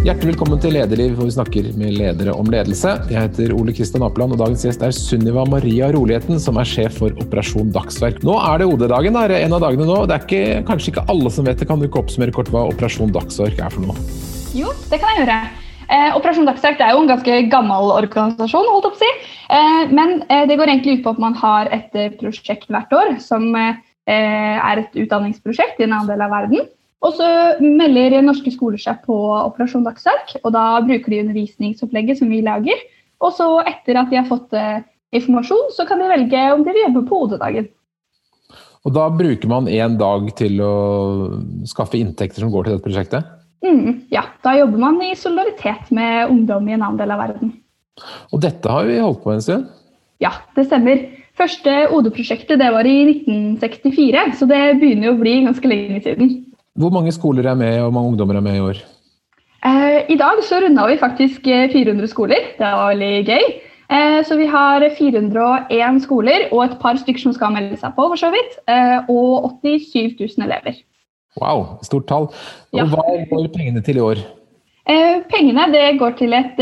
Hjertelig velkommen til Lederliv, hvor vi snakker med ledere om ledelse. Jeg heter Ole Kristian Apeland, og dagens gjest er Sunniva Maria Roligheten, som er sjef for Operasjon Dagsverk. Nå er det OD-dagen, det er en av dagene nå. Det er ikke, kanskje ikke alle som vet det. Kan du ikke oppsummere kort hva Operasjon Dagsverk er for noe? Jo, det kan jeg gjøre. Eh, Operasjon Dagsverk er jo en ganske gammel organisasjon. holdt opp å si. Eh, men eh, det går egentlig ut på at man har et eh, prosjekt hvert år som eh, er et utdanningsprosjekt i en annen del av verden. Og så melder norske skoler seg på Operasjon Dagsverk, og da bruker de undervisningsopplegget som vi lager. Og så etter at de har fått uh, informasjon, så kan de velge om de vil jobbe på hodedagen. Og da bruker man én dag til å skaffe inntekter som går til dette prosjektet? Mm, ja, da jobber man i solidaritet med ungdom i en annen del av verden. Og dette har vi holdt på en stund? Ja, det stemmer. Første OD-prosjektet det var i 1964, så det begynner jo å bli ganske lenge siden. Hvor mange skoler er med, og hvor mange ungdommer er med i år? Eh, I dag så runda vi faktisk 400 eh, skoler. Det var veldig gøy. Eh, så vi har 401 skoler og et par stykker som skal melde seg på, for så vidt. Og 87 000 elever. Wow, stort tall. Og ja. Hva går pengene til i år? Pengene går til et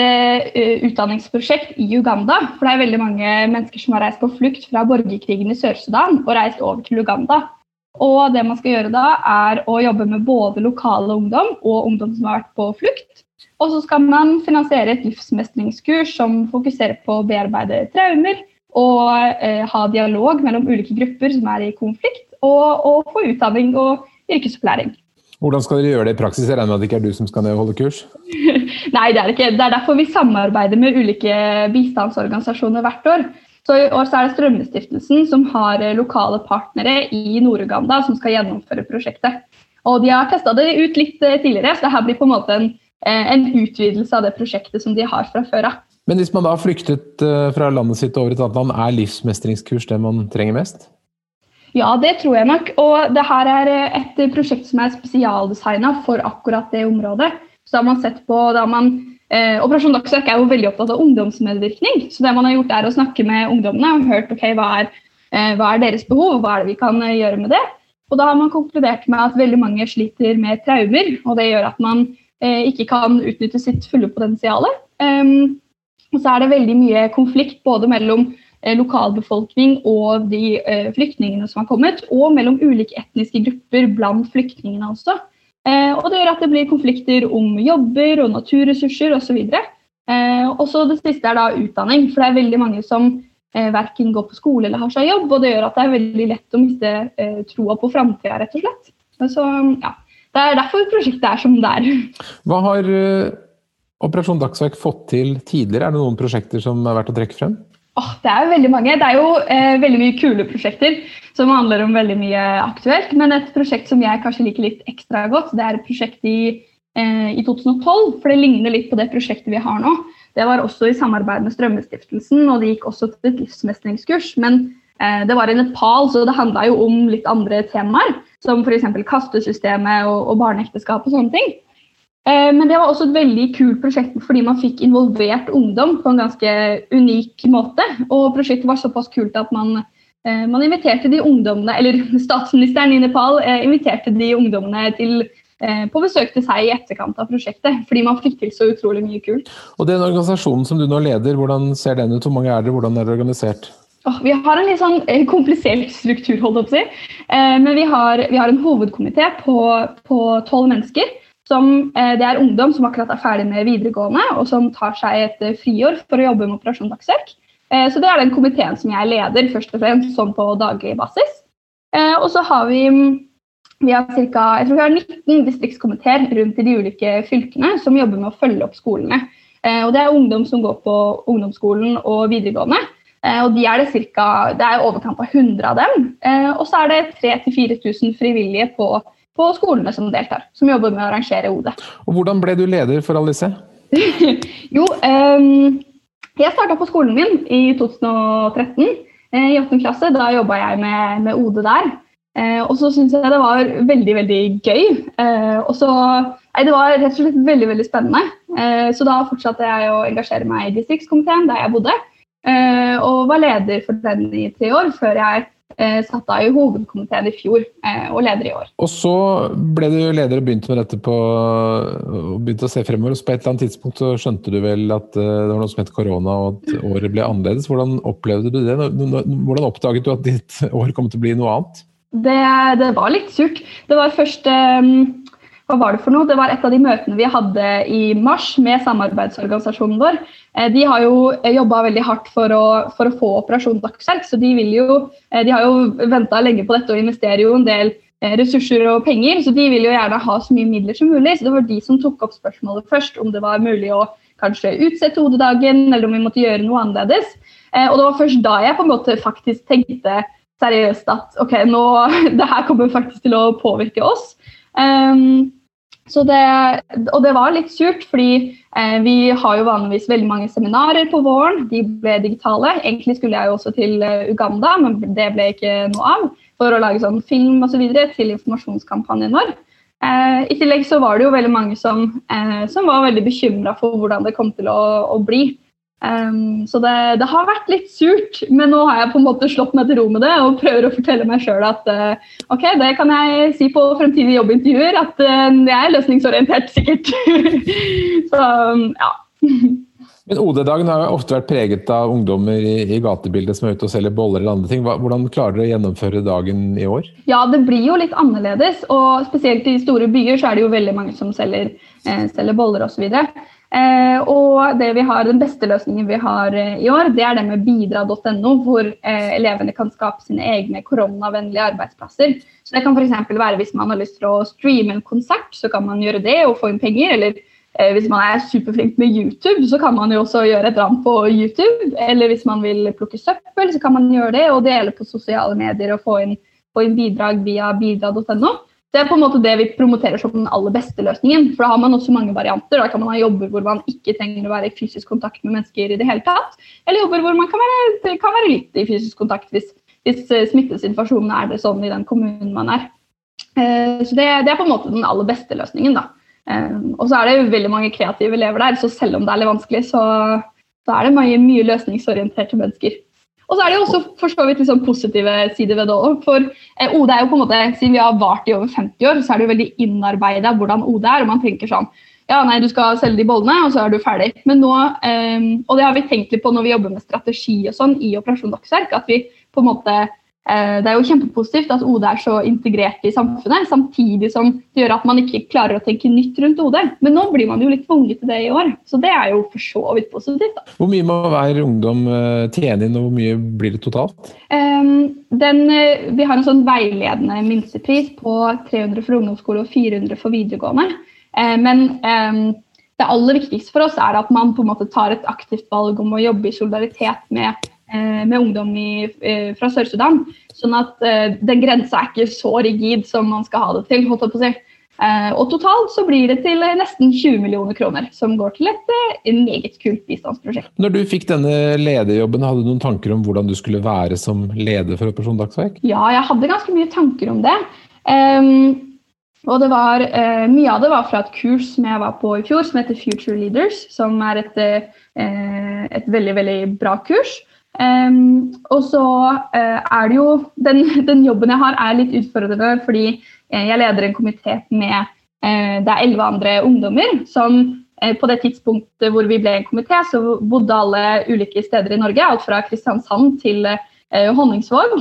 utdanningsprosjekt i Uganda. For det er veldig mange mennesker som har reist på flukt fra borgerkrigen i Sør-Sudan og reist over til Uganda. Og det man skal gjøre da, er å jobbe med både lokale ungdom og ungdom som har vært på flukt. Og så skal man finansiere et livsmestringskurs som fokuserer på å bearbeide traumer og eh, ha dialog mellom ulike grupper som er i konflikt, og, og få utdanning og yrkesopplæring. Hvordan skal dere gjøre det i praksis? Jeg regner med at det ikke er du som skal ned og holde kurs? Nei, det er det ikke. Det er derfor vi samarbeider med ulike bistandsorganisasjoner hvert år. Så I år så er det Strømmestiftelsen som har eh, lokale partnere i Nord-Uganda som skal gjennomføre prosjektet. Og De har testa det ut litt eh, tidligere, så dette blir på en måte en, eh, en, utvidelse av det prosjektet som de har fra før av. Men hvis man da har flyktet fra landet sitt over et annet land, er livsmestringskurs det man trenger mest? Ja, det tror jeg nok. Og det her er et prosjekt som er spesialdesigna for akkurat det området. Så har man sett på da man Eh, Operasjon Dagsverk er jo veldig opptatt av ungdomsmedvirkning. Så det man har gjort er å snakke med ungdommene og hørt ok, hva er, eh, hva er deres behov, og hva er det vi kan eh, gjøre med det. Og da har man konkludert med at veldig mange sliter med traumer, og det gjør at man eh, ikke kan utnytte sitt fulle potensial. Um, og så er det veldig mye konflikt både mellom eh, lokalbefolkning og de eh, flyktningene som har kommet, og mellom ulike etniske grupper blant flyktningene også. Eh, og det gjør at det blir konflikter om jobber og naturressurser osv. Eh, og så det siste er da utdanning, for det er veldig mange som eh, verken går på skole eller har seg jobb, og det gjør at det er veldig lett å miste troa på framtida, rett og slett. Så ja, Det er derfor prosjektet er som det er. Hva har Operasjon Dagsverk fått til tidligere? Er det noen prosjekter som er verdt å trekke frem? Oh, det er jo veldig mange. Det er jo eh, veldig mye kule prosjekter som handler om veldig mye aktuelt. Men et prosjekt som jeg kanskje liker litt ekstra godt, det er et prosjekt i, eh, i 2012. For det ligner litt på det prosjektet vi har nå. Det var også i samarbeid med Strømmestiftelsen, og det gikk også til et livsmestringskurs. Men eh, det var i Nepal, så det handla jo om litt andre temaer. Som f.eks. kastesystemet og, og barneekteskap og sånne ting. Eh, men det var også et veldig kult prosjekt fordi man fikk involvert ungdom på en ganske unik måte. Og prosjektet var såpass kult at man, eh, man inviterte de ungdommene, eller statsministeren i Nepal eh, inviterte de ungdommene til, på besøk til seg i etterkant av prosjektet. Fordi man fikk til så utrolig mye kult. Og den organisasjonen som du nå leder, hvordan ser den ut? Hvor mange er dere? Hvordan er det organisert? Vi har en litt sånn komplisert struktur, holdt jeg på å si. Men vi har, vi har en hovedkomité på tolv mennesker som, eh, det er ungdom som akkurat er ferdig med videregående, og som tar seg et eh, friår for å jobbe med Operasjon Dagsverk. Eh, så det er den komiteen som jeg leder, først og fremst sånn på daglig basis. Og så har vi, vi har cirka, jeg tror vi har 19 distriktskomiteer rundt i de ulike fylkene som jobber med å følge opp skolene. Og det er ungdom som går på ungdomsskolen og videregående. Og de er det, cirka, det er overkant av 100 av dem. Og så er det 3000-4000 frivillige på på skolene som deltar, som jobber med å arrangere OD. Og Hvordan ble du leder for alle disse? jo, um, jeg starta på skolen min i 2013. Eh, I 8. klasse. Da jobba jeg med, med, OD der. Eh, og så syntes jeg det var veldig, veldig gøy. Eh, og så Nei, det var rett og slett veldig, veldig spennende. Så da fortsatte jeg å engasjere meg i distriktskomiteen der jeg bodde. Og var leder for den i tre år, før jeg satt av i hovedkomiteen i fjor eh, og leder i år. Og så ble du leder og begynte med dette på og begynte å se fremover. Så På et eller annet tidspunkt så skjønte du vel at det var noe som het korona og at året ble annerledes. Hvordan opplevde du det? Hvordan oppdaget du at ditt år kom til å bli noe annet? Det, det var litt surt. Det var først um hva var det for noe? Det var et av de møtene vi hadde i mars med samarbeidsorganisasjonen vår. Eh, de har jo eh, jobba veldig hardt for å, for å, få Operasjon Dagsverk, så de, jo, eh, de har jo venta lenge på dette og investerer jo en del ressurser og penger, så de vil jo gjerne ha så mye midler som mulig. Så det var de som tok opp spørsmålet først, om det var mulig å kanskje utsette hodedagen, eller om vi måtte gjøre noe annerledes. Og det var først da jeg på en måte faktisk tenkte seriøst at ok, nå, det her kommer faktisk til å påvirke oss. Um, det, og det var litt surt, fordi eh, vi har jo vanligvis veldig mange seminarer på våren. De ble digitale. Egentlig skulle jeg jo også til uh, Uganda, men det ble ikke noe av. For å lage sånn film osv. Så til informasjonskampanjen vår. Eh, I tillegg så var det jo veldig mange som, eh, som var veldig bekymra for hvordan det kom til å, å bli. Um, så det, det, har vært litt surt, men nå har jeg på en måte slått meg til ro med det og prøver å fortelle meg sjøl at uh, ok, det kan jeg si på fremtidige jobbintervjuer, at uh, jeg er løsningsorientert, sikkert. så um, ja. Men OD-dagen har jo ofte vært preget av ungdommer i, i, gatebildet som er ute og selger boller eller andre ting. Hvordan klarer dere å gjennomføre dagen i år? Ja, Det blir jo litt annerledes. og Spesielt i store byer så er det jo veldig mange som selger, eh, selger boller osv. Eh, og har, Den beste løsningen vi har eh, i år, det er det med bidra.no, hvor eh, elevene kan skape sine egne koronavennlige arbeidsplasser. Så Det kan f.eks. være hvis man har lyst til å streame en konsert, så kan man gjøre det og få inn penger. Eller eh, hvis man er superflink med YouTube, så kan man jo også gjøre et ram på YouTube. Eller hvis man vil plukke søppel, så kan man gjøre det og dele på sosiale medier og få inn, få inn bidrag via bidra.no. Det er på en måte det vi promoterer som den aller beste løsningen. For da har man også mange varianter. Da kan man ha jobber hvor man ikke trenger å være i fysisk kontakt med mennesker i det hele tatt. Eller jobber hvor man kan være, kan være litt i fysisk kontakt hvis, hvis eh, smittesituasjonen er det sånn i den kommunen man er. Eh, så det, det, er på en måte den aller beste løsningen, da. Eh, og så er det veldig mange kreative elever der, så selv om det er litt vanskelig, så, så er det mange, mye løsningsorienterte mennesker. Og så er det jo også for så vidt liksom positive sider ved det òg. For eh, OD er jo på en måte, siden vi har vart i over 50 år, så er det jo veldig innarbeida hvordan OD er. Og man tenker sånn ja, nei, du skal selge de bollene, og så er du ferdig. Men nå, eh, Og det har vi tenkt litt på når vi jobber med strategi og sånn i Operasjon Dagsverk, at vi på en måte det er jo kjempepositivt at OD er så integrert i samfunnet, samtidig som det gjør at man ikke klarer å tenke nytt rundt OD. Men nå blir man jo litt tvunget til det i år, så det er jo for så vidt positivt. Da. Hvor mye må hver ungdom eh, tjene inn, og hvor mye blir det totalt? Um, den, eh, vi har en sånn veiledende minstepris på 300 for ungdomsskole og 400 for videregående. Uh, men um, det aller viktigste for oss er at man på en måte tar et aktivt valg om å jobbe i solidaritet med Eh, med ungdom i, eh, fra Sør-Sudan. Sånn at eh, den grensa er ikke så rigid som man skal ha det til. holdt jeg på å si. Og totalt så blir det til nesten 20 millioner kroner, som går til et, et meget kult bistandsprosjekt. Når du fikk denne lederjobben, hadde du noen tanker om hvordan du skulle være som leder for Operasjon Dagsverk? Ja, jeg hadde ganske mye tanker om det. Um, og det var, uh, Mye av det var fra et kurs som jeg var på i fjor, som heter Future Leaders. Som er et, uh, et veldig, veldig bra kurs. Um, og så uh, er det jo den, den, jobben jeg har, er litt utfordrende fordi uh, jeg leder en komité med uh, Det er elleve andre ungdommer som på det tidspunktet hvor vi ble en komité, så bodde alle ulike steder i Norge. Alt fra Kristiansand til Honningsvåg.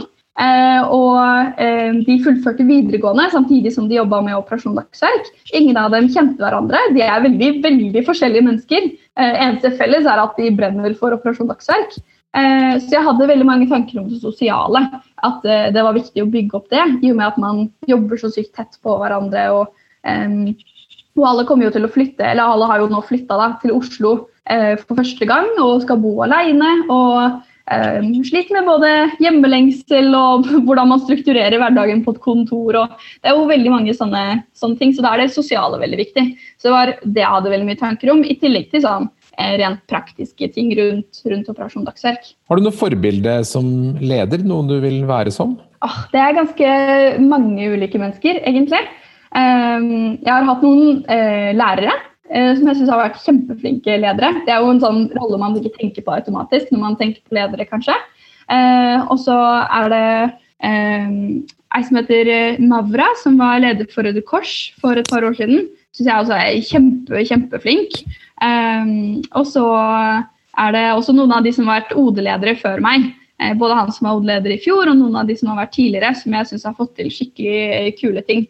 og de fullførte videregående samtidig som de jobba med Operasjon Dagsverk. Ingen av dem kjente hverandre. De er veldig, veldig forskjellige mennesker. eneste felles er at de brenner for Operasjon Dagsverk. Eh, så jeg hadde veldig mange tanker om det sosiale. At eh, det var viktig å bygge opp det, i og med at man jobber så sykt tett på hverandre. Og, og alle kommer jo til å flytte, eller alle har jo nå flytta til Oslo eh, for første gang og skal bo alene. Og sliter med både hjemmelengsel og hvordan man strukturerer hverdagen på et kontor. og Det er jo veldig mange sånne, sånne ting, så da er det sosiale veldig viktig. Så det var det jeg hadde veldig mye tanker om, i tillegg til sånn rent praktiske ting rundt, rundt Operasjon Dagsverk. Har du noe forbilde som leder? Noen du vil være som? Oh, det er ganske mange ulike mennesker, egentlig. Um, jeg har hatt noen uh, lærere uh, som jeg syns har vært kjempeflinke ledere. Det er jo en sånn rolle man ikke tenker på automatisk når man tenker på ledere, kanskje. Uh, og så er det ei som heter Mavra, som var leder for Røde Kors for et par år siden. Syns jeg også er kjempe, kjempeflink. og så er det også noen av de som har vært OD-ledere før meg. både han som var OD-leder i fjor, og noen av de som har vært tidligere, som jeg syns har fått til skikkelig kule ting.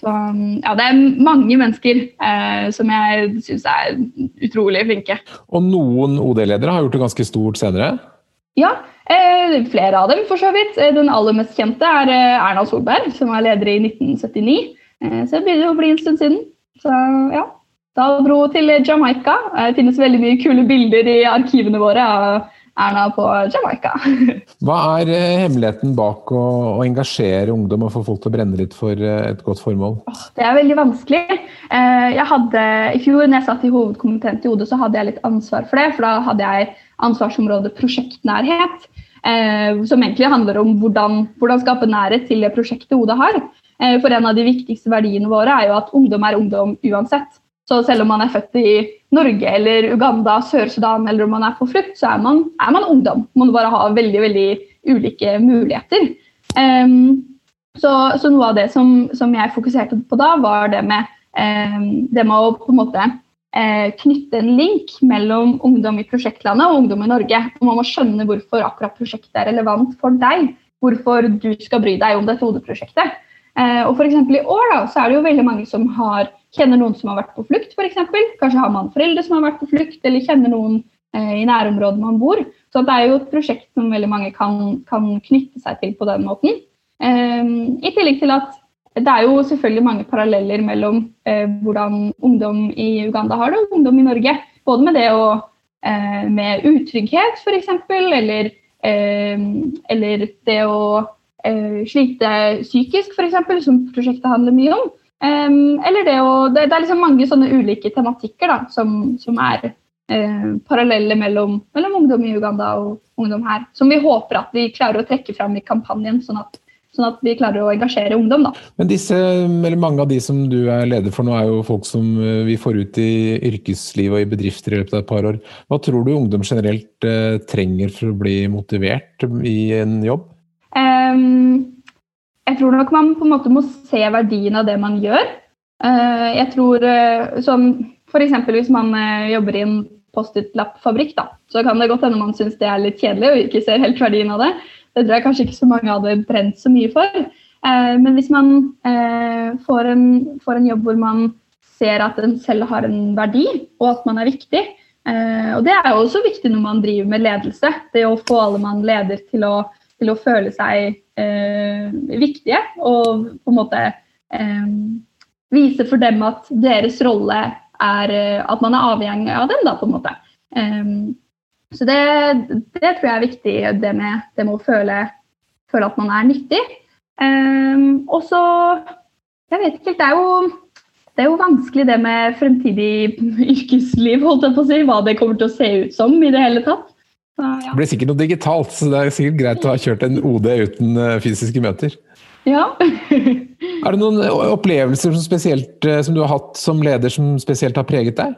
Så ja, det er mange mennesker eh, som jeg syns er utrolig flinke. Og noen OD-ledere har gjort det ganske stort senere? Ja, eh, flere av dem for så vidt. Eh, den aller mest kjente er eh, Erna Solberg, som var leder i 1979. Eh, så det begynner å bli en stund siden. Så ja, da dro til Jamaica. Det finnes veldig mye kule bilder i arkivene våre av Erna på Jamaica. Hva er eh, hemmeligheten bak å, å, engasjere ungdom og få folk til å brenne litt for eh, et godt formål? Det er veldig vanskelig. Eh, jeg hadde, I fjor når jeg satt i hovedkomiteen til ODE, så hadde jeg litt ansvar for det. For da hadde jeg ansvarsområdet prosjektnærhet. Som egentlig handler om hvordan, hvordan skape nærhet til det prosjektet ODE har. For en av de viktigste verdiene våre er jo at ungdom er ungdom uansett. Så selv om man er født i Norge eller Uganda, Sør-Sudan eller om man er på flukt, så er man, er man ungdom. Man bare har veldig veldig ulike muligheter. Um, så, så, noe av det som, som, jeg fokuserte på da, var det med, um, det med å på en måte uh, knytte en link mellom ungdom i prosjektlandet og ungdom i Norge. Og man må skjønne hvorfor akkurat prosjektet er relevant for deg. Hvorfor du skal bry deg om dette hodeprosjektet. Uh, og for I år da, så er det jo veldig mange som har kjenner noen som har vært på flukt, f.eks. Kanskje har man foreldre som har vært på flukt, eller kjenner noen eh, i nærområdet man bor. Så det er jo et prosjekt som veldig mange kan, kan knytte seg til på den måten. Eh, I tillegg til at det er jo selvfølgelig mange paralleller mellom eh, hvordan ungdom i Uganda har det, og ungdom i Norge. Både med det å eh, med utrygghet, f.eks., eller, eh, eller det å eh, slite psykisk, f.eks., som prosjektet handler mye om. Eller det å det, det, er liksom mange sånne ulike tematikker da, som, som er uh, parallelle mellom, mellom, ungdom i Uganda og ungdom her. Som vi håper at vi klarer å trekke fram i kampanjen, sånn at, sånn at vi klarer å engasjere ungdom. da. Men disse, mange av de som du er leder for nå, er jo folk som eh, vi får ut i yrkesliv og i bedrifter i løpet av et par år. Hva tror du ungdom generelt uh, trenger for å bli motivert i en jobb? Um, jeg tror nok man på en måte må se verdien av det man gjør. Eh, jeg tror eh, sånn F.eks. hvis man eh, jobber i en Post-It-lapp-fabrikk, da, så kan det godt hende man syns det er litt kjedelig og ikke ser helt verdien av det. Det tror jeg kanskje ikke så mange hadde brent så mye for. Men hvis man får en, får en jobb hvor man ser at en selv har en verdi, og at man er viktig, og det er jo også viktig når man driver med ledelse. Det å få alle man leder til å, til å føle seg eh, viktige. Og på en måte eh, vise for dem at deres rolle er eh, at man er avhengig av dem, da, på en måte. Eh, så det, det, tror jeg er viktig, det med, det med å føle, føle, at man er nyttig. Eh, og så Jeg vet ikke helt, det er jo det er jo vanskelig det med fremtidig yrkesliv, holdt jeg på å si, hva det kommer til å se ut som i det hele tatt. Det blir sikkert noe digitalt, så det er sikkert greit å ha kjørt en OD uten eh, fysiske møter. Ja. er det noen opplevelser som, spesielt, eh, som, du har hatt som leder som spesielt har preget deg?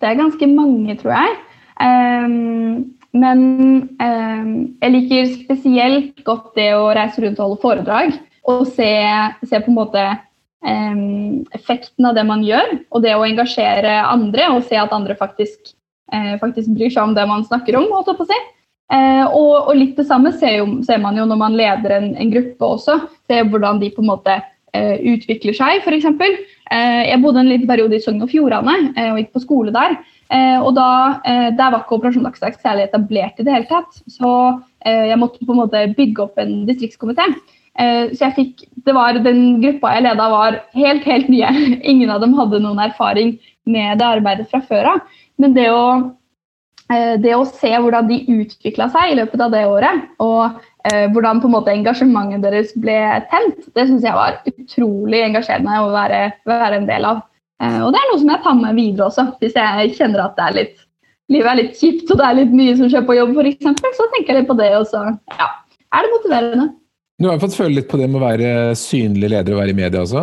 Det er ganske mange, tror jeg. Um, men um, jeg liker spesielt godt det å reise rundt og holde foredrag. Og se, se på en måte um, effekten av det man gjør. Og det å engasjere andre og se at andre faktisk eh, faktisk bryr seg om det man snakker om. holdt på å si. Eh, og, og, litt det samme ser, jo, ser, man jo når man leder en, en gruppe også. Ser hvordan de på en måte eh, utvikler seg, f.eks. Eh, jeg bodde en liten periode i Sogn og Fjordane eh, og gikk på skole der. Eh, og da, eh, Der var ikke Operasjon Dagsverk særlig etablert i det hele tatt. Så jeg måtte på en måte bygge opp en distriktskomité. Så jeg fikk, det var Den gruppa jeg leda, var helt helt nye. Ingen av dem hadde noen erfaring med det arbeidet fra før av. Men det å, eh, det å se hvordan de utvikla seg i løpet av det året, og eh, hvordan på en måte engasjementet deres ble tent, det syns jeg var utrolig engasjerende å være, være, en del av. Eh, og det er noe som jeg tar med videre også, hvis jeg kjenner at det er litt, livet er litt kjipt og det er litt mye som skjer på jobb, f.eks. Så tenker jeg litt på det, og så ja, er det motiverende. Du har jo fått føle litt på det med å være synlig leder og være i media også?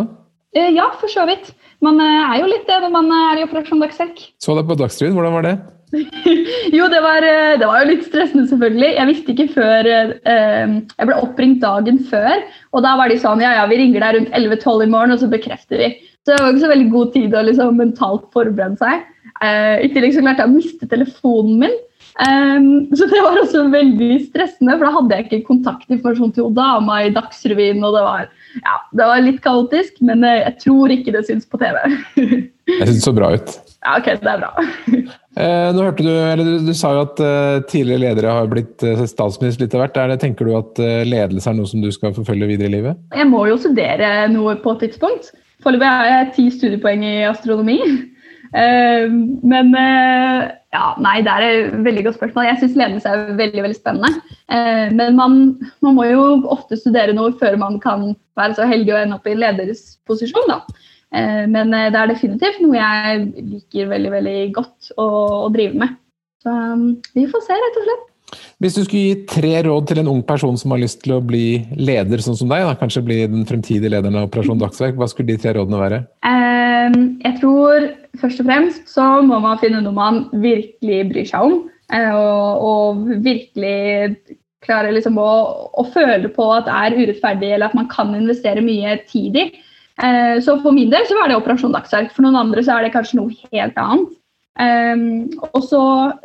Ja, for så vidt. Man er jo litt det når man er i Operasjon Dagsverk. Så deg på Dagsrevyen, hvordan var det? jo, det var, det var, jo litt stressende, selvfølgelig. Jeg visste ikke før eh, Jeg ble oppringt dagen før, og da var de sånn Ja, ja, vi ringer deg rundt 11-12 i morgen, og så bekrefter vi. Så det var ikke så veldig god tid å liksom, mentalt forberede seg. Eh, I tillegg så klarte jeg å miste telefonen min. Um, så det var også veldig stressende, for da hadde jeg ikke kontaktinformasjon til dama i Dagsrevyen. og det var, ja, det var litt kaotisk, men eh, jeg tror ikke det syns på TV. jeg syns det så bra ut. Ja, ok, det er bra. eh, nå hørte Du eller du, du sa jo at uh, tidligere ledere har blitt uh, statsminister litt av hvert. Er det, tenker du at uh, ledelse er noe som du skal forfølge videre i livet? Jeg må jo studere noe på et tidspunkt. Foreløpig har jeg ti studiepoeng i astronomi. Eh, men eh, ja, nei, det er et veldig godt spørsmål. Jeg syns ledelse er veldig veldig spennende. Eh, men man, man, må jo ofte studere noe før man kan være så heldig å ende opp i ledersposisjon. Eh, Men det er definitivt noe jeg liker veldig veldig godt å, å drive med. Så vi får se, rett og slett. Hvis du skulle gi tre råd til en ung person som har lyst til å bli leder sånn som deg, da, kanskje bli den fremtidige lederen av Operasjon Dagsverk, hva skulle de tre rådene være? Jeg tror først og fremst så må man finne noe man virkelig bryr seg om. Eh, og, og virkelig klare liksom å, å, føle på at det er urettferdig, eller at man kan investere mye tid i. Eh, så for min del så var det Operasjon Dagsverk. For noen andre så er det kanskje noe helt annet. Um, og så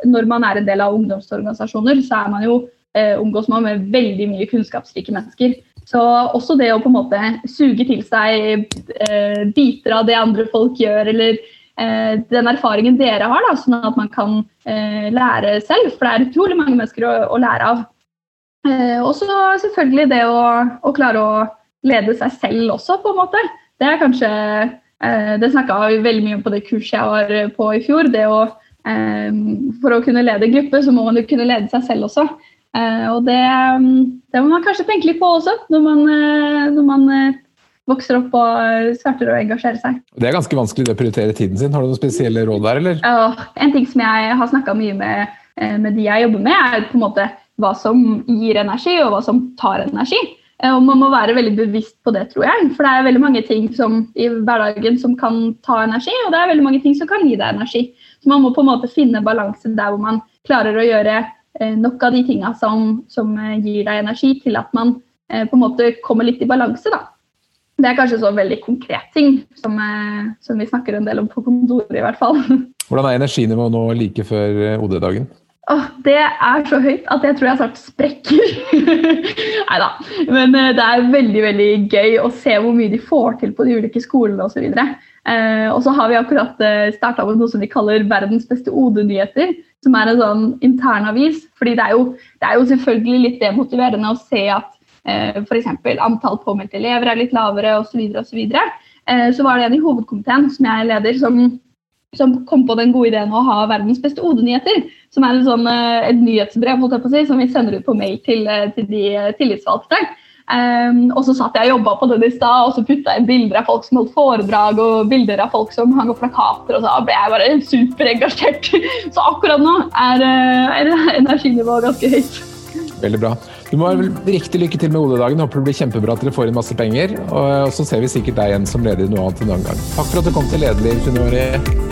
når man er en del av ungdomsorganisasjoner, så er man jo uh, omgås man med veldig mye kunnskapsrike mennesker. Så også det å på en måte suge til seg uh, biter av det andre folk gjør, eller uh, den erfaringen dere har, da, sånn at man kan lære selv. For det er utrolig mange mennesker å, å lære av. og så selvfølgelig det å, å klare å lede seg selv også, på en måte. Det er kanskje det snakka vi veldig mye om på det kurset jeg var eh, på i fjor. det å eh, For å kunne lede gruppe, så må man jo kunne lede seg selv også. Og det, det må man kanskje tenke litt på også, når man, når man vokser opp og starter å engasjere seg. Det er ganske vanskelig det å prioritere tiden sin. Har du noen spesielle råd der, eller? Ja, en ting som jeg har snakka mye med, med de jeg jobber med, er på en måte hva som gir energi, og hva som tar energi. Eh, og man må være veldig bevisst på det, tror jeg. For det er veldig mange ting som, i hverdagen som kan ta energi, og det er veldig mange ting som kan gi deg energi. Så man må på en måte finne balanse der hvor man klarer å gjøre eh, nok av de tinga som, som, eh, gir deg energi, til at man på en måte kommer litt i balanse. da. Det er kanskje så veldig konkret ting som, som vi snakker en del om på kontoret, i hvert fall. Hvordan er energinivået nå like før OD-dagen? Åh, det er så høyt at jeg tror jeg snart sprekker. Nei da. Men uh, det er veldig veldig gøy å se hvor mye de får til på de ulike skolene osv. Eh, og så har vi akkurat eh, starta med noe som vi kaller Verdens beste OD-nyheter. Som er en sånn internavis. fordi det er, jo, det er jo selvfølgelig litt demotiverende å se at uh, f.eks. antall påmeldte elever er litt lavere osv. Så, så, videre. uh, så var det en i hovedkomiteen som jeg leder, som som kom på den gode ideen å ha verdens beste OD-nyheter. Som er sånn, eh, et nyhetsbrev si, som vi sender ut på mail til, eh, til de eh, tillitsvalgte. Um, og så satt jeg og jobba på den i stad, og så putta jeg bilder av folk som holdt foredrag og bilder av folk som hang opp plakater, og så ble jeg bare superengasjert. Så akkurat nå er, er energinivået ganske høyt. Veldig bra. Du må ha riktig lykke til med OD-dagen. Håper det blir kjempebra at dere får inn masse penger. Og så ser vi sikkert deg igjen som leder i noe annet en annen gang. Takk for at du kom til Lederliv, Sunnivari.